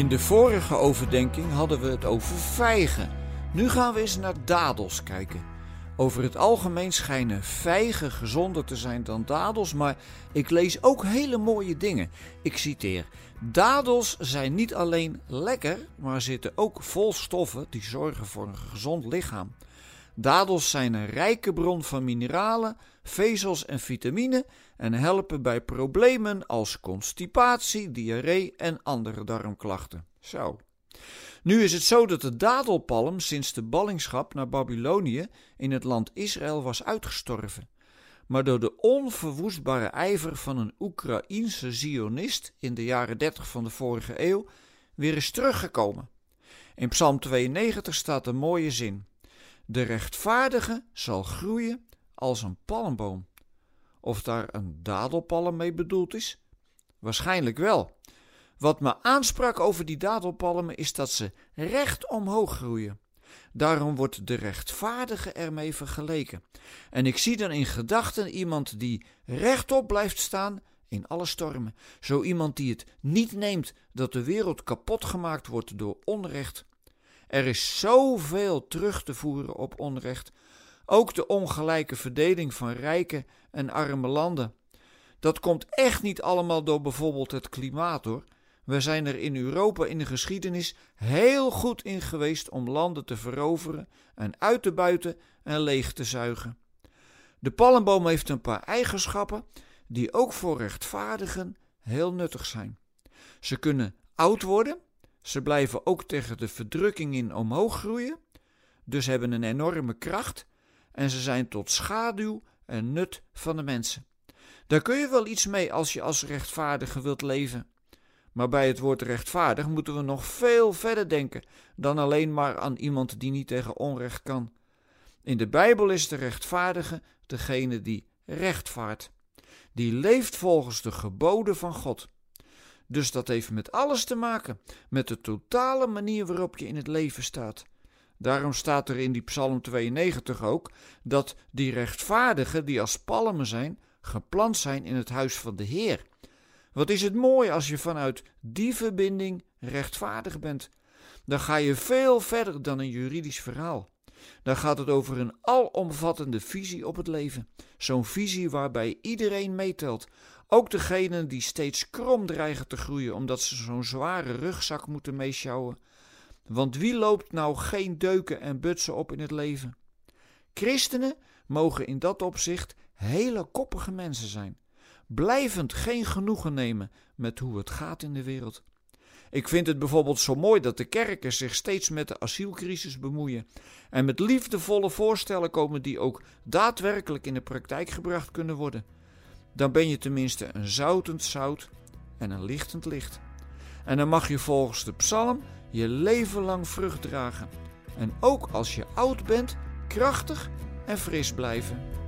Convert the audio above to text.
In de vorige overdenking hadden we het over vijgen. Nu gaan we eens naar dadels kijken. Over het algemeen schijnen vijgen gezonder te zijn dan dadels, maar ik lees ook hele mooie dingen. Ik citeer: Dadels zijn niet alleen lekker, maar zitten ook vol stoffen die zorgen voor een gezond lichaam. Dadels zijn een rijke bron van mineralen, vezels en vitamine en helpen bij problemen als constipatie, diarree en andere darmklachten. Zo. Nu is het zo dat de dadelpalm sinds de ballingschap naar Babylonië in het land Israël was uitgestorven. Maar door de onverwoestbare ijver van een Oekraïense Zionist in de jaren 30 van de vorige eeuw weer is teruggekomen. In Psalm 92 staat een mooie zin: De rechtvaardige zal groeien als een palmboom. Of daar een dadelpalm mee bedoeld is? Waarschijnlijk wel. Wat me aansprak over die dadelpalmen is dat ze recht omhoog groeien. Daarom wordt de rechtvaardige ermee vergeleken. En ik zie dan in gedachten iemand die rechtop blijft staan in alle stormen. Zo iemand die het niet neemt dat de wereld kapot gemaakt wordt door onrecht. Er is zoveel terug te voeren op onrecht. Ook de ongelijke verdeling van rijke en arme landen. Dat komt echt niet allemaal door bijvoorbeeld het klimaat hoor. We zijn er in Europa in de geschiedenis heel goed in geweest om landen te veroveren en uit te buiten en leeg te zuigen. De palmboom heeft een paar eigenschappen die ook voor rechtvaardigen heel nuttig zijn. Ze kunnen oud worden, ze blijven ook tegen de verdrukking in omhoog groeien, dus hebben een enorme kracht en ze zijn tot schaduw en nut van de mensen. Daar kun je wel iets mee als je als rechtvaardige wilt leven. Maar bij het woord rechtvaardig moeten we nog veel verder denken dan alleen maar aan iemand die niet tegen onrecht kan. In de Bijbel is de rechtvaardige degene die rechtvaart, die leeft volgens de geboden van God. Dus dat heeft met alles te maken, met de totale manier waarop je in het leven staat. Daarom staat er in die Psalm 92 ook dat die rechtvaardigen, die als palmen zijn, geplant zijn in het huis van de Heer. Wat is het mooi als je vanuit die verbinding rechtvaardig bent. Dan ga je veel verder dan een juridisch verhaal. Dan gaat het over een alomvattende visie op het leven. Zo'n visie waarbij iedereen meetelt. Ook degenen die steeds krom dreigen te groeien omdat ze zo'n zware rugzak moeten meeschouwen. Want wie loopt nou geen deuken en butsen op in het leven? Christenen mogen in dat opzicht hele koppige mensen zijn blijvend geen genoegen nemen met hoe het gaat in de wereld. Ik vind het bijvoorbeeld zo mooi dat de kerken zich steeds met de asielcrisis bemoeien en met liefdevolle voorstellen komen die ook daadwerkelijk in de praktijk gebracht kunnen worden. Dan ben je tenminste een zoutend zout en een lichtend licht. En dan mag je volgens de psalm je leven lang vrucht dragen. En ook als je oud bent, krachtig en fris blijven.